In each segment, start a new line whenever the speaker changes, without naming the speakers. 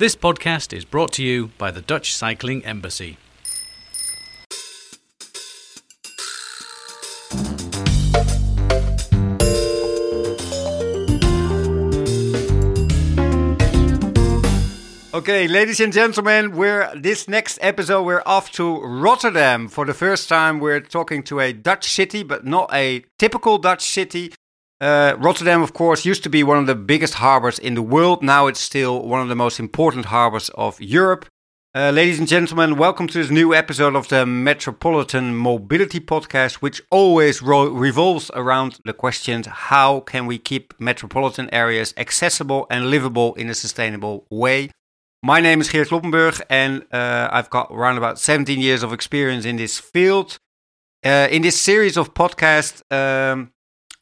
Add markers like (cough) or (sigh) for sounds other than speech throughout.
This podcast is brought to you by the Dutch Cycling Embassy.
Okay, ladies and gentlemen, we're this next episode we're off to Rotterdam. For the first time we're talking to a Dutch city, but not a typical Dutch city. Uh, Rotterdam, of course, used to be one of the biggest harbors in the world. Now it's still one of the most important harbors of Europe. Uh, ladies and gentlemen, welcome to this new episode of the Metropolitan Mobility Podcast, which always revolves around the questions how can we keep metropolitan areas accessible and livable in a sustainable way? My name is Geert Kloppenburg, and uh, I've got around about 17 years of experience in this field. Uh, in this series of podcasts, um,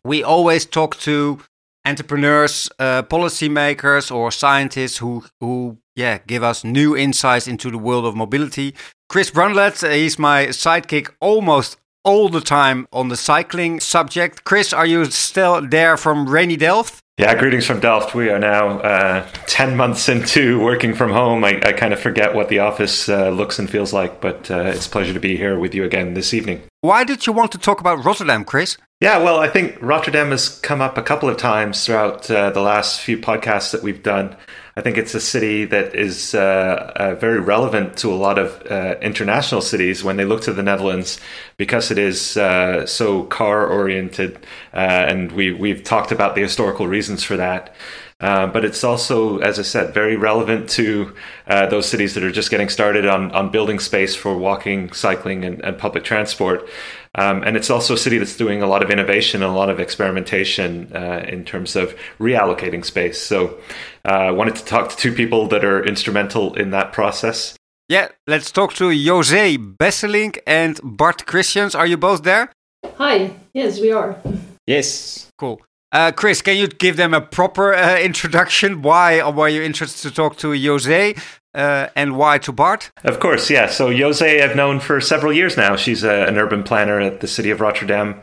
we always talk to entrepreneurs, uh, policymakers, or scientists who who yeah give us new insights into the world of mobility. Chris Bruntlett, uh, he's my sidekick almost all the time on the cycling subject. Chris, are you still there from rainy Delft?
Yeah, greetings from Delft. We are now uh, 10 months into working from home. I, I kind of forget what the office uh, looks and feels like, but uh, it's a pleasure to be here with you again this evening.
Why did you want to talk about Rotterdam, Chris?
Yeah, well, I think Rotterdam has come up a couple of times throughout uh, the last few podcasts that we've done. I think it's a city that is uh, uh, very relevant to a lot of uh, international cities when they look to the Netherlands because it is uh, so car oriented, uh, and we we've talked about the historical reasons for that. Uh, but it's also, as I said, very relevant to those cities that are just getting started on, on building space for walking, cycling, and, and public transport. Um, and it's also a city that's doing a lot of innovation and a lot of experimentation uh, in terms of reallocating space. So I uh, wanted to talk to two people that are instrumental in that process.
Yeah, let's talk to Jose Besselink and Bart Christians. Are you both there?
Hi, yes, we are.
Yes.
Cool. Uh, Chris, can you give them a proper uh, introduction? Why or were you interested to talk to Jose? Uh, and why to Bart?
Of course, yeah. So Jose, I've known for several years now. She's a, an urban planner at the city of Rotterdam.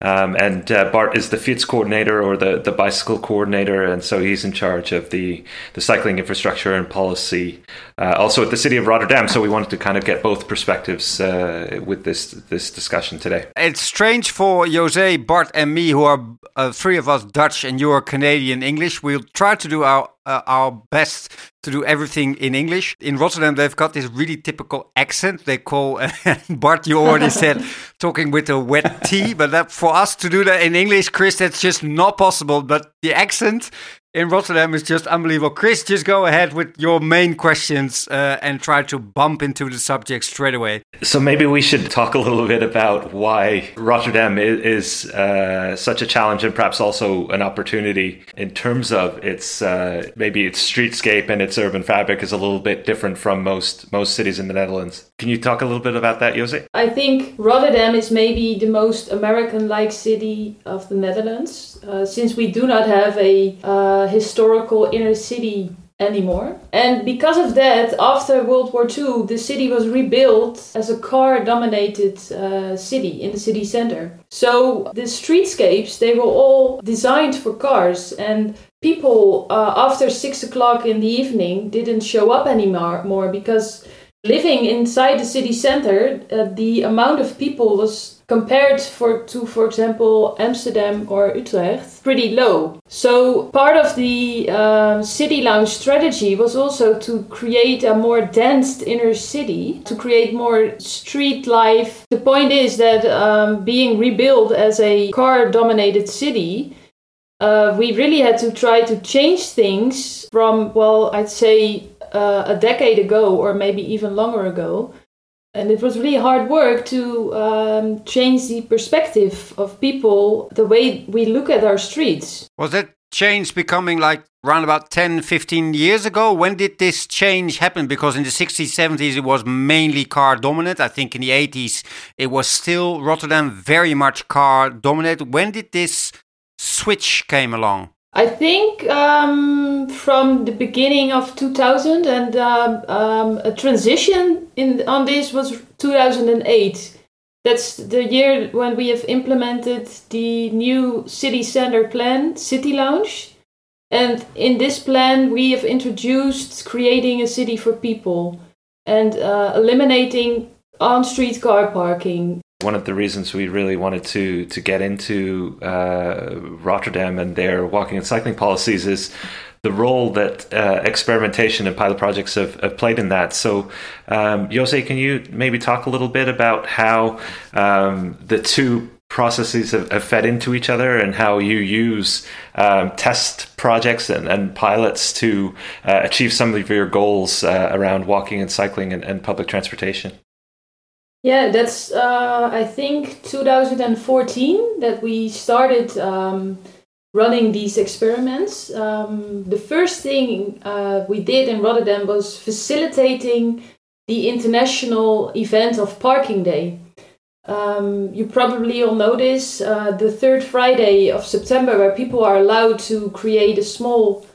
Um, and uh, Bart is the fiets coordinator or the, the bicycle coordinator, and so he's in charge of the, the cycling infrastructure and policy, uh, also at the city of Rotterdam. So we wanted to kind of get both perspectives uh, with this this discussion today.
It's strange for Jose, Bart, and me, who are uh, three of us Dutch and you are Canadian English. We'll try to do our uh, our best to do everything in English. In Rotterdam, they've got this really typical accent. They call (laughs) Bart. You already said (laughs) talking with a wet T, but that, for us to do that in English, Chris, that's just not possible. But the accent in Rotterdam is just unbelievable. Chris, just go ahead with your main questions uh, and try to bump into the subject straight away.
So maybe we should talk a little bit about why Rotterdam is, uh, such a challenge and perhaps also an opportunity in terms of its uh, maybe its streetscape and its urban fabric is a little bit different from most most cities in the Netherlands. Can you talk a little bit about that, Jose?
I think Rotterdam is maybe the most American-like city of the Netherlands, uh, since we do not have a uh, historical inner city anymore. And because of that, after World War II, the city was rebuilt as a car dominated uh, city in the city center. So the streetscapes, they were all designed for cars and people uh, after six o'clock in the evening didn't show up anymore more because living inside the city center, uh, the amount of people was compared for to for example Amsterdam or Utrecht pretty low. So part of the uh, city lounge strategy was also to create a more dense inner city, to create more street life. The point is that um, being rebuilt as a car-dominated city. Uh, we really had to try to change things from, well, I'd say uh, a decade ago or maybe even longer ago. And it was really hard work to um, change the perspective of people the way we look at our streets.
Was that change becoming like around about 10 15 years ago? When did this change happen? Because in the 60s 70s it was mainly car dominant. I think in the 80s it was still rotterdam very much car dominated when did this switch came along
I think um, from the beginning of 2000 and um, um, a transition in on this was 2008. That's the year when we have implemented the new city center plan, City Lounge. And in this plan, we have introduced creating a city for people and uh, eliminating on street car parking.
One of the reasons we really wanted to to get into uh, Rotterdam and their walking and cycling policies is the role that uh, experimentation and pilot projects have, have played in that. So, um, Jose, can you maybe talk a little bit about how um, the two processes have, have, fed into each other and how you use um, test projects and, and pilots to uh, achieve some of your goals uh, around walking and cycling and, and, public transportation?
Yeah, that's, uh, I think, 2014 that we started um, running these experiments. Um, the first thing uh, we did in Rotterdam was facilitating the international event of Parking Day. Um, you probably all know this uh, the third Friday of September, where people are allowed to create a small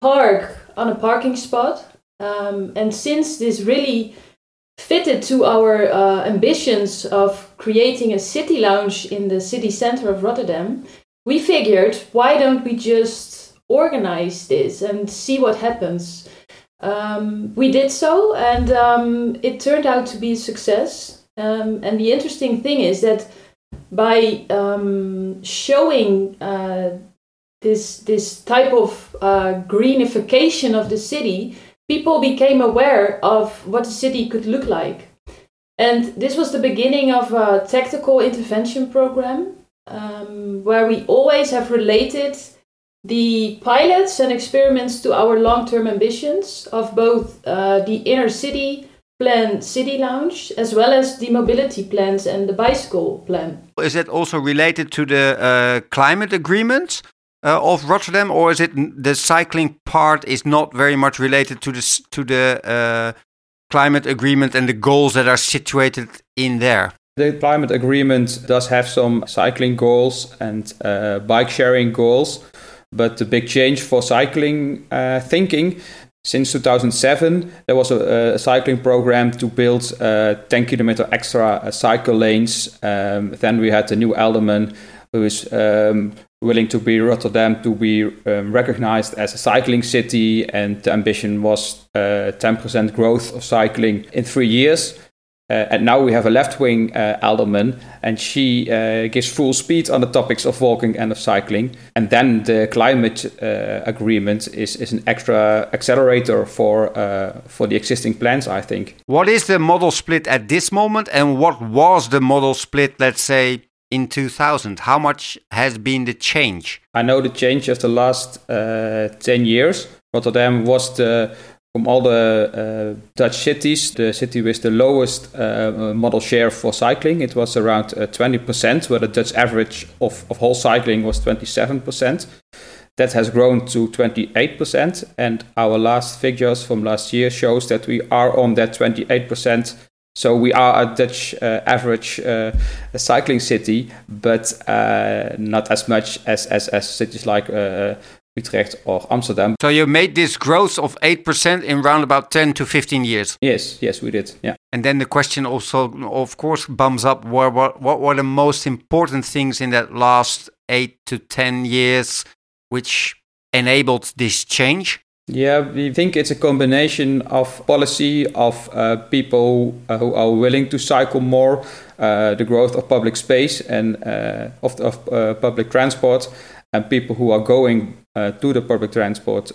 park on a parking spot. Um, and since this really fitted to our uh, ambitions of creating a city lounge in the city center of Rotterdam, we figured why don't we just organize this and see what happens. Um, we did so, and um, it turned out to be a success. Um, and the interesting thing is that by um, showing uh, this this type of uh, greenification of the city, people became aware of what the city could look like. And this was the beginning of a tactical intervention program um, where we always have related the pilots and experiments to our long term ambitions of both uh, the inner city plan city lounge as well as the mobility plans and the bicycle plan.
Is it also related to the uh, climate agreement uh, of Rotterdam, or is it the cycling part is not very much related to the to the uh, climate agreement and the goals that are situated in there?
The climate agreement does have some cycling goals and uh, bike sharing goals, but the big change for cycling uh, thinking since 2007, there was a, a cycling program to build uh, 10 kilometer extra uh, cycle lanes. Um, then we had the new alderman who is um, willing to be Rotterdam to be um, recognized as a cycling city, and the ambition was 10% uh, growth of cycling in three years. Uh, and now we have a left wing uh, alderman, and she uh, gives full speed on the topics of walking and of cycling. And then the climate uh, agreement is, is an extra accelerator for, uh, for the existing plans, I think.
What is the model split at this moment, and what was the model split, let's say, in 2000? How much has been the change?
I know the change of the last uh, 10 years. Rotterdam was the from all the uh, Dutch cities, the city with the lowest uh, model share for cycling, it was around uh, 20%, where the Dutch average of, of whole cycling was 27%. That has grown to 28%, and our last figures from last year shows that we are on that 28%. So we are a Dutch uh, average uh, cycling city, but uh, not as much as, as, as cities like Utrecht or Amsterdam.
So you made this growth of 8% in around about 10 to 15 years.
Yes, yes, we did. Yeah.
And then the question also, of course, bums up what, what, what were the most important things in that last 8 to 10 years which enabled this change?
Yeah, we think it's a combination of policy of uh, people uh, who are willing to cycle more, uh, the growth of public space and uh, of, of uh, public transport, and people who are going uh, to the public transport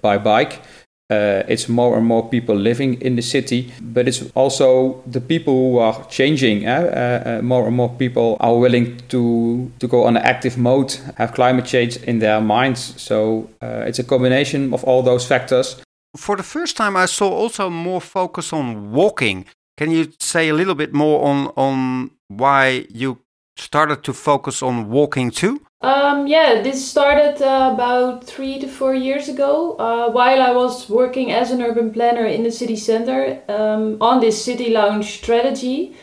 by bike. Uh, it's more and more people living in the city, but it's also the people who are changing. Eh? more and more people are willing to to go on an active mode, have climate change in their minds. So it's a combination of all those factors.
For the first time, I saw also more focus on walking. Can you say a little bit more on on why you started to focus on walking too?
Um, yeah, this started uh, about three to four years ago uh, while I was working as an urban planner in the city center um, on this city lounge strategy.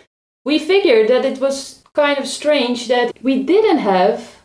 We figured that it was kind of strange that we didn't have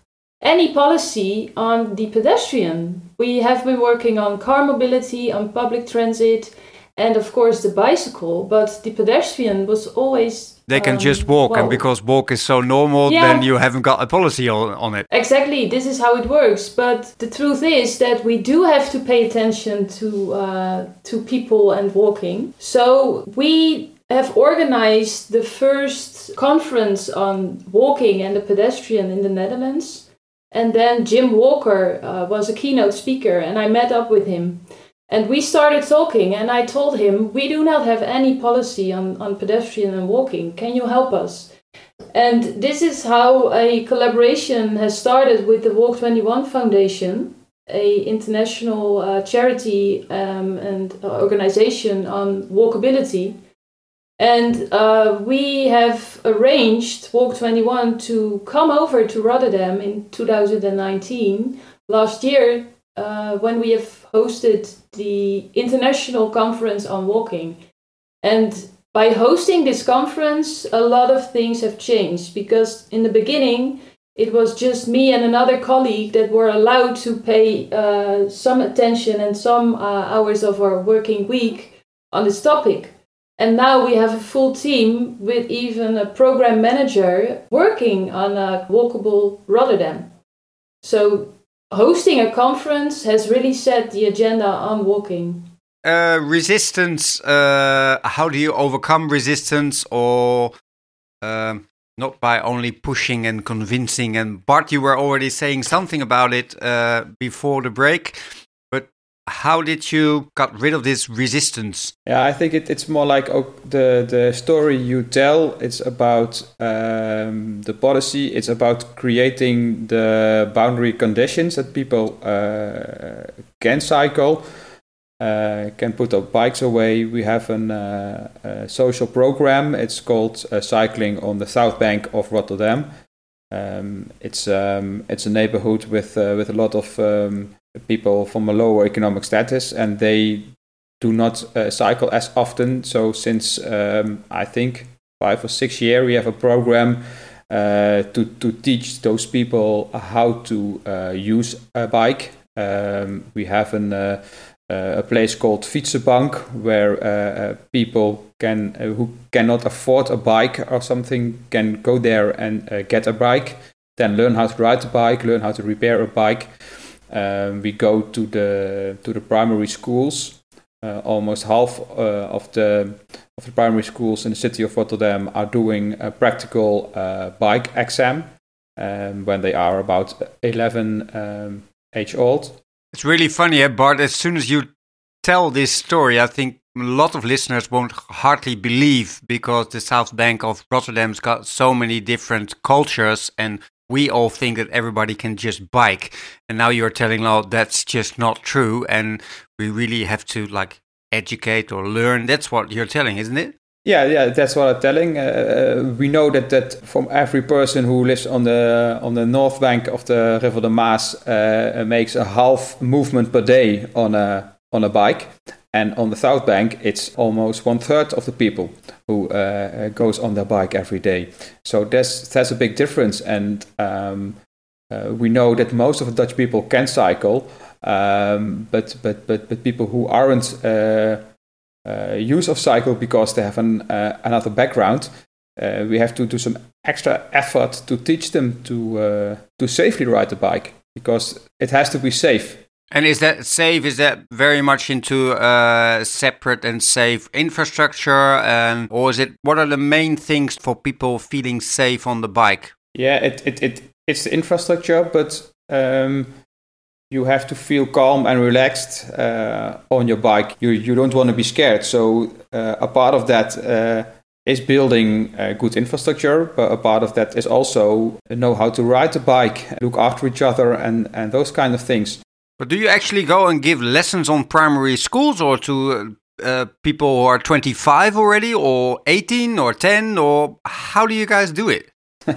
any policy on the pedestrian. We have been working on car mobility, on public transit, and of course the bicycle, but the pedestrian was always
They can
Um,
just walk, and because walk is so normal,
Yeah.
then you haven't got a policy on, on it.
Exactly, this is how it works. But the truth is that we do have to pay attention to uh, to people and walking. So we have organized the first conference on walking and the pedestrian in the Netherlands. And then Jim Walker uh, was a keynote speaker, and I met up with him. And we started talking, and I told him, We do not have any policy on, on pedestrian and walking. Can you help us? And this is how a collaboration has started with the Walk 21 Foundation, a international uh, charity um, and organization on walkability. And uh, we have arranged Walk 21 to come over to Rotterdam in 2019, last year, uh, when we have hosted the International Conference on Walking. And by hosting this conference, a lot of things have changed because in the beginning, it was just me and another colleague that were allowed to pay uh, some attention and some uh, hours of our working week on this topic. And now we have a full team with even a program manager working on a walkable Rotterdam. So hosting a conference has really set the agenda on walking.
Uh, resistance. Uh, how do you overcome resistance, or um, not by only pushing and convincing? And Bart, you were already saying something about it uh, before the break. How did you got rid of this resistance?
Yeah, I think it, it's more like oh, the the story you tell. It's about um, the policy. It's about creating the boundary conditions that people uh, can cycle, uh, can put their bikes away. We have an, uh, a social program. It's called uh, Cycling on the South Bank of Rotterdam. Um, it's um, it's a neighborhood with uh, with a lot of um, people from a lower economic status, and they do not uh, cycle as often. So since um, I think five or six years, we have a program uh, to to teach those people how to uh, use a bike. Um, we have an uh, uh, a place called Fietsenbank where people can who cannot afford a bike or something can go there and get a bike, then learn how to ride a bike, learn how to repair a bike. Um, we go to the to the primary schools. Uh, almost half uh, of the of the primary schools in the city of Rotterdam are doing a practical uh, bike exam um, when they are about 11 um, age old.
It's really funny, eh, Bart. As soon as you tell this story, I think a lot of listeners won't hardly believe because the South Bank of Rotterdam's got so many different cultures, and we all think that everybody can just bike. And now you're telling, oh, that's just not true, and we really have to like educate or learn. That's what you're telling, isn't it?
Yeah, yeah, that's what I'm telling. Uh, we know that that from every person who lives on the on the north bank of the River de Maas uh, makes a half movement per day on a on a bike, and on the south bank it's almost one third of the people who uh, goes on their bike every day. So that's that's a big difference, and um, uh, we know that most of the Dutch people can cycle, um, but but but but people who aren't uh, uh, use of cycle because they have an, uh, another background. Uh, we have to do some extra effort to teach them to uh, to safely ride the bike because it has to be safe.
And is that safe? Is that very much into uh, separate and safe infrastructure, and or is it? What are the main things for people feeling safe on the bike?
Yeah, it it, it it's the infrastructure, but um, you have to feel calm and relaxed uh, on your bike. You you don't want to be scared. So uh, a part of that uh, is building a good infrastructure, but a part of that is also know how to ride the bike, look after each other, and and those kind of things.
But do you actually go and give lessons on primary schools or to uh, people who are 25 already, or 18, or 10, or how do you guys do it? (laughs)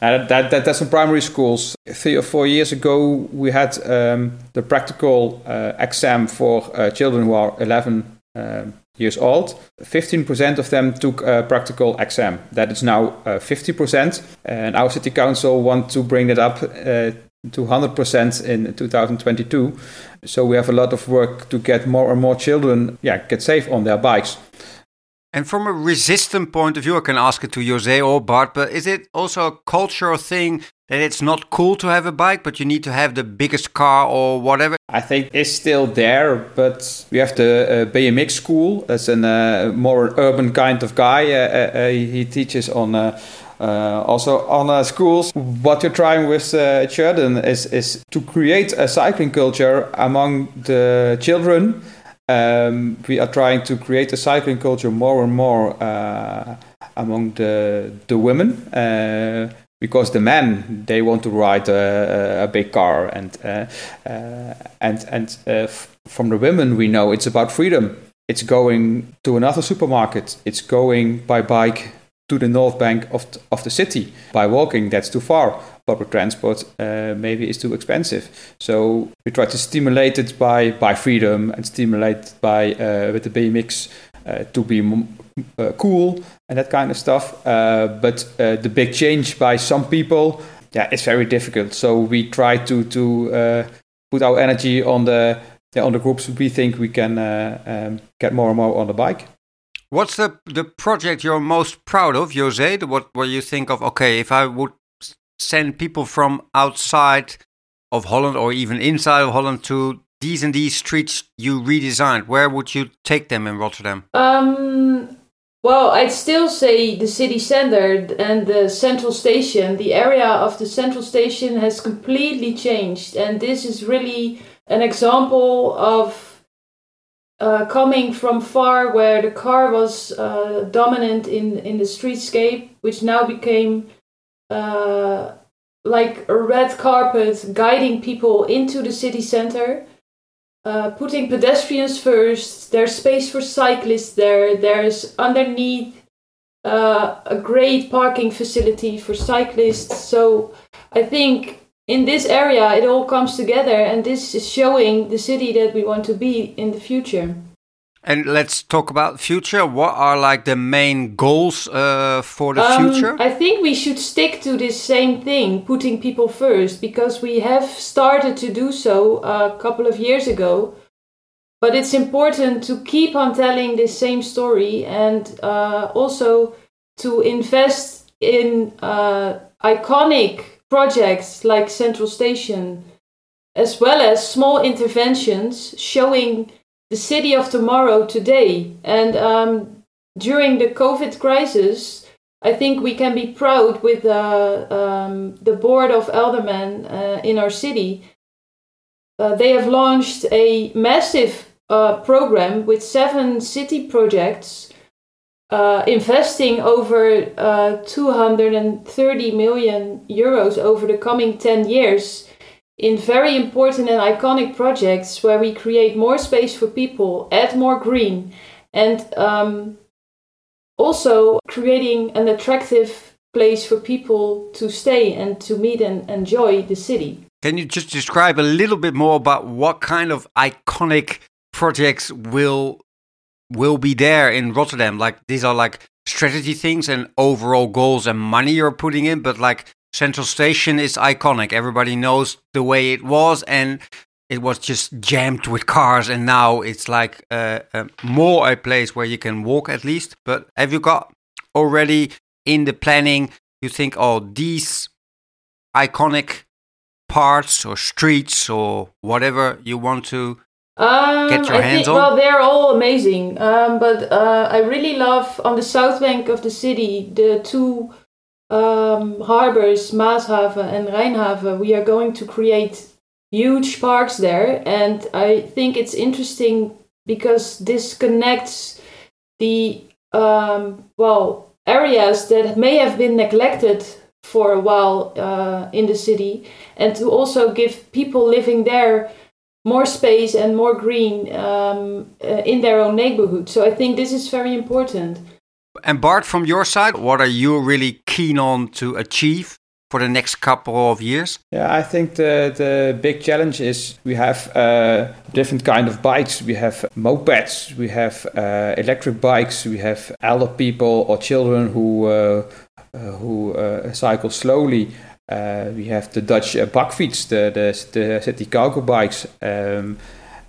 Uh, that, that, that's in primary schools. Three or four years ago, we had um, the practical uh, exam for uh, children who are 11 um, years old. 15% of them took a practical exam. That is now uh, 50%. And our city council want to bring that up uh, to 100% in 2022. So we have a lot of work to get more and more children yeah, get safe on their bikes.
And from a resistant point of view, I can ask it to Jose or Bart, but is it also a cultural thing that it's not cool to have a bike, but you need to have the biggest car or whatever?
I think it's still there, but we have the uh, BMX school. That's a uh, more urban kind of guy. Uh, uh, he teaches on uh, uh, also on schools. What we're trying with uh, is, is to create a cycling culture among the children. Um, we are trying to create a cycling culture more and more among the the women because the men they want to ride a, a big car and uh, uh, and and uh, from the women we know it's about freedom it's going to another supermarket it's going by bike to the north bank of, of the city by walking that's too far public transport uh, maybe is too expensive so we try to stimulate it by by freedom and stimulate by uh, with the bmx uh, to be uh, cool and that kind of stuff. Uh, but the big change by some people, yeah, it's very difficult. So we try to to put our energy on the on the groups we think we can um, get more and more on the bike.
What's the the project you're most proud of, Jose? What what you think of? Okay, if I would send people from outside of Holland or even inside of Holland to these and these streets you redesigned, where would you take them in Rotterdam?
Um, well, I'd still say the city center and the central station. The area of the central station has completely changed, and this is really an example of uh, coming from far where the car was uh, dominant in, in the streetscape, which now became uh, like a red carpet guiding people into the city center uh, putting pedestrians first. There's space for cyclists there. There's underneath uh, a great parking facility for cyclists. So I think in this area it all comes together, and this is showing the city that we want to be in the future.
And let's talk about the future. What are like the main goals uh, for the um, future?
I think we should stick to this same thing, putting people first, because we have started to do so a couple of years ago. But it's important to keep on telling this same story and uh, also to invest in uh, iconic projects like Central Station, as well as small interventions showing the city of tomorrow today. And um, during the COVID crisis, I think we can be proud with uh, um, the board of aldermen uh, in our city. Uh, they have launched a massive uh, program with seven city projects, uh, investing over uh, 230 million euros over the coming 10 years in very important and iconic projects where we create more space for people, add more green, and um, also creating an attractive place for people to stay and to meet and enjoy the city.
Can you just describe a little bit more about what kind of iconic projects will will be there in Rotterdam? Like these are like strategy things and overall goals and money you're putting in, but like Central Station is iconic. Everybody knows the way it was, and it was just jammed with cars. And now it's like uh, uh, more a place where you can walk at least. But have you got already in the planning? You think, oh, these iconic parts or streets or whatever you want to um, get your I hands think, on?
Well, they're all amazing. Um, but uh, I really love on the south bank of the city the two um, harbors, Maashaven and Rijnhaven, we are going to create huge parks there. And I think it's interesting because this connects the, um, well, areas that may have been neglected for a while uh, in the city and to also give people living there more space and more green um, uh, in their own neighborhood. So I think this is very important.
And Bart, from your side, what are you really keen on to achieve for the next couple of years?
Yeah, I think the the big challenge is we have uh, different kind of bikes. We have mopeds, we have uh, electric bikes, we have elder people or children who uh, uh who uh, cycle slowly. Uh, we have the Dutch uh, bakfiets, the the, the city cargo bikes, um,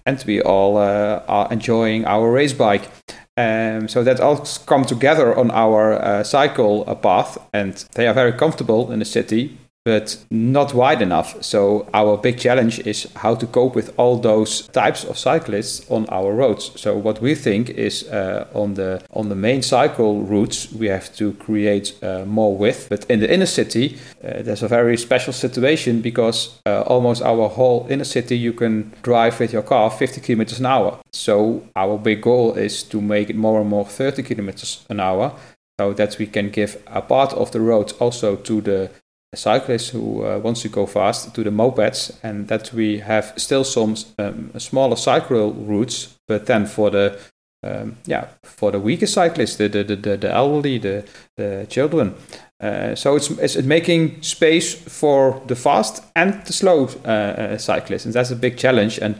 and we all are enjoying our race bike. Um, so that all come together on our cycle path, and they are very comfortable in the city but not wide enough. So our big challenge is how to cope with all those types of cyclists on our roads. So what we think is uh, on the on the main cycle routes we have to create uh, more width. But in the inner city, uh, there's a very special situation because uh, almost our whole inner city you can drive with your car 50 kilometers an hour. So our big goal is to make it more and more 30 kilometers an hour so that we can give a part of the road also to the cyclists who uh, wants to go fast to the mopeds and that we have still some um, smaller cycle routes but then for the um, yeah for the weaker cyclists the the, the, the elderly the, the children uh, so it's, it's making space for the fast and the slow uh, uh cyclists and that's a big challenge. And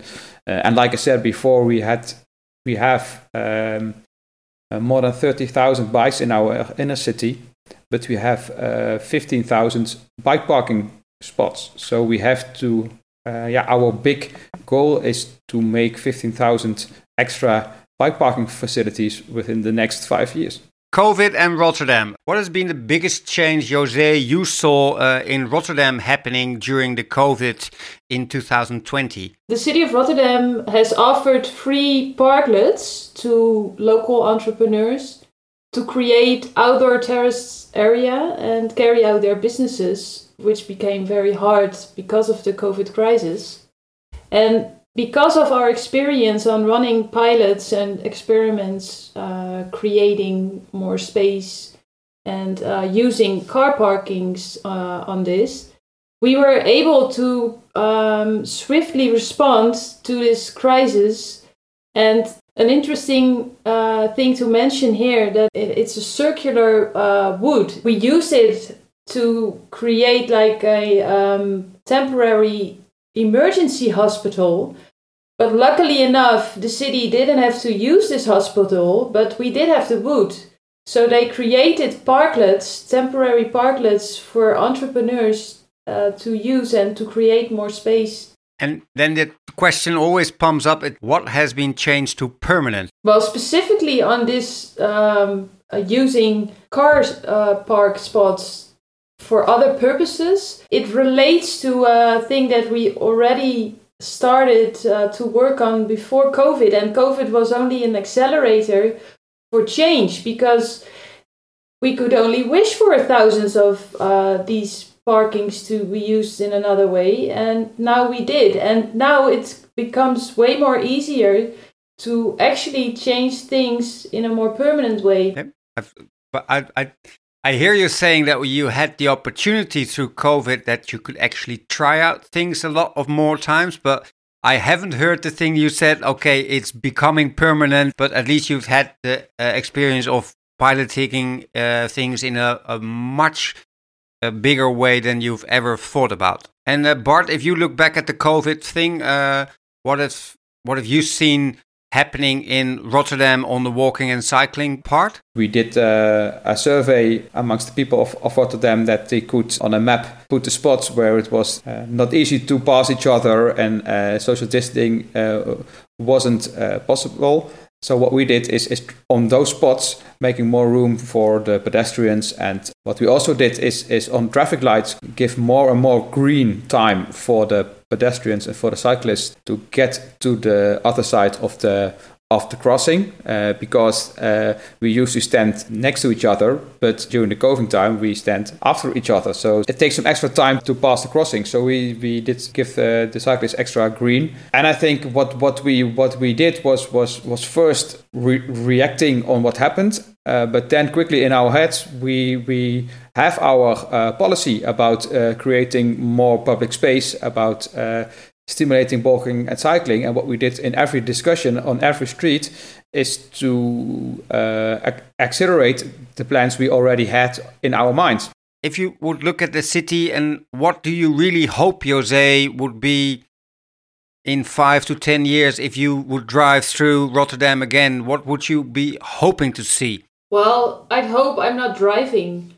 uh, and like I said before we had we have um, uh, more than 30,000 bikes in our inner city but we have uh, 15,000 bike parking spots. So we have to, uh, yeah, our big goal is to make 15,000 extra bike parking facilities within the next five years.
COVID and Rotterdam. What has been the biggest change, Jose, you saw uh, in Rotterdam happening during the COVID in 2020?
The city of Rotterdam has offered free parklets to local entrepreneurs to create outdoor terrace area and carry out their businesses, which became very hard because of the COVID crisis. And because of our experience on running pilots and experiments, uh, creating more space and uh, using car parkings uh, on this, we were able to um, swiftly respond to this crisis and an interesting uh, thing to mention here that it's a circular uh, wood. We use it to create like a um, temporary emergency hospital. But luckily enough, the city didn't have to use this hospital, but we did have the wood. So they created parklets, temporary parklets for entrepreneurs uh, to use and to create more space
and then the question always pumps up at what has been changed to permanent?
Well, specifically on this um, uh, using car uh, park spots for other purposes, it relates to a thing that we already started uh, to work on before COVID, and COVID was only an accelerator for change because we could only wish for thousands of uh, these parkings to be used in another way and now we did and now it becomes way more easier to actually change things in a more permanent way
but I, I I hear you saying that you had the opportunity through COVID that you could actually try out things a lot of more times, but I haven't heard the thing you said. Okay, it's becoming permanent, but at least you've had the uh, experience of piloting uh, things in a, a much a bigger way than you've ever thought about. And uh, Bart, if you look back at the COVID thing, uh, what have what have you seen happening in Rotterdam on the walking and cycling part?
We did uh, a survey amongst the people of, of, Rotterdam that they could, on a map, put the spots where it was uh, not easy to pass each other and uh, social distancing uh, wasn't uh, possible. So what we did is, is on those spots making more room for the pedestrians. And what we also did is, is on traffic lights give more and more green time for the pedestrians and for the cyclists to get to the other side of the of the crossing uh, because uh, we used to stand next to each other, but during the COVID time we stand after each other. So it takes some extra time to pass the crossing. So we, we did give the, the cyclists extra green. And I think what, what we what we did was was was first re- reacting on what happened, uh, but then quickly in our heads we we have our uh, policy about uh, creating more public space about uh, stimulating walking and cycling. And what we did in every discussion on every street is to uh, ac- accelerate the plans we already had in our minds.
If you would look at the city and what do you really hope, Jose, would be in five to ten years if you would drive through Rotterdam again? What would you be hoping to see?
Well, I'd hope I'm not driving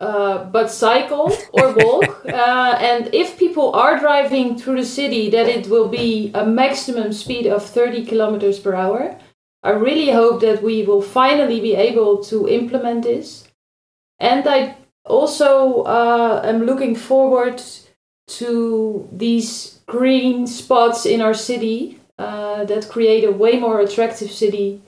uh, but cycle or walk. (laughs) uh, and if people are driving through the city, that it will be a maximum speed of 30 kilometers per hour. I really hope that we will finally be able to implement this. And I also uh, am looking forward to these green spots in our city uh, that create a way more attractive city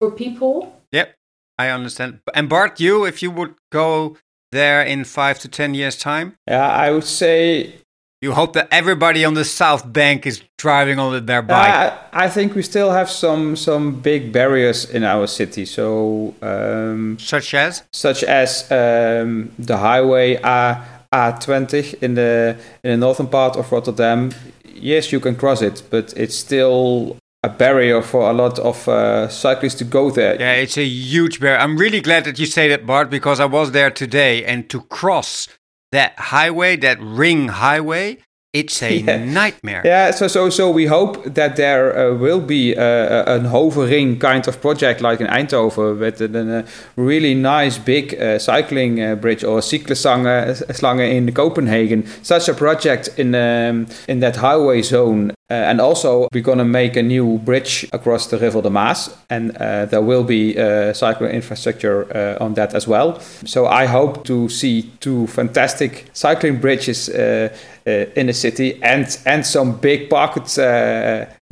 for people.
Yep, I understand. And Bart, you, if you would go there in five to ten years' time?
Yeah, I would say
you hope that everybody on the South Bank is driving on their bike.
Uh, I think we still have some some big barriers in our city. So um,
such as
such as um, the highway A A20 in the in the northern part of Rotterdam. Yes, you can cross it, but it's still a barrier for a lot of uh, cyclists to go there.
Yeah, it's a huge barrier. I'm really glad that you say that, Bart, because I was there today, and to cross that highway, that ring highway, it's a (laughs) yeah. nightmare.
Yeah, so so so we hope that there uh, will be uh, a Hovenring kind of project like in Eindhoven with a, a really nice big uh, cycling uh, bridge or Cykelslangen in Copenhagen. Such a project in um, in that highway zone uh, and also, we're going to make a new bridge across the River de Maas, and uh, there will be uh, cycling infrastructure uh, on that as well. So I hope to see two fantastic cycling bridges uh, uh, in the city and and some big pocket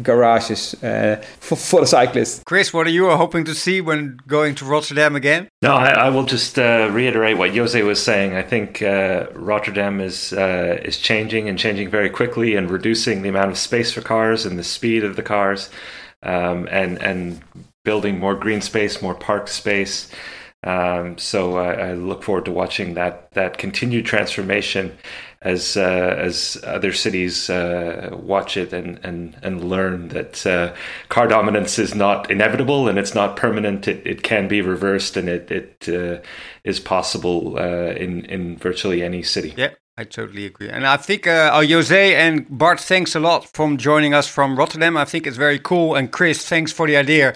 garages uh, for, for the cyclists.
Chris, what are you hoping to see when going to Rotterdam again?
No, I, I will just uh, reiterate what Jose was saying. I think uh, Rotterdam is uh, is changing and changing very quickly and reducing the amount of space for cars and the speed of the cars, um, and and building more green space, more park space. Um, so I, I look forward to watching that that continued transformation as uh, as other cities uh, watch it and and and learn that uh, car dominance is not inevitable and it's not permanent. It it can be reversed and it it uh, is possible uh, in in virtually any city.
Yeah. I totally agree. And I think uh, oh, Jose and Bart, thanks a lot for joining us from Rotterdam. I think it's very cool. And Chris, thanks for the idea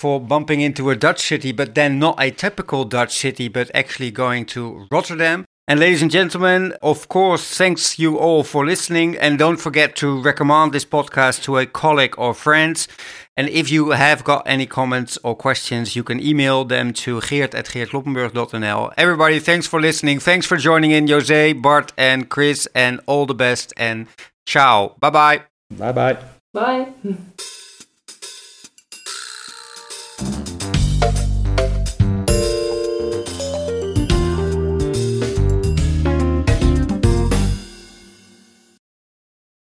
for bumping into a Dutch city, but then not a typical Dutch city, but actually going to Rotterdam. And ladies and gentlemen, of course, thanks you all for listening. And don't forget to recommend this podcast to a colleague or friends. And if you have got any comments or questions, you can email them to geert at geertkloppenburg.nl. Everybody, thanks for listening. Thanks for joining in, Jose, Bart, and Chris, and all the best. And ciao. Bye-bye.
Bye-bye.
Bye. (laughs)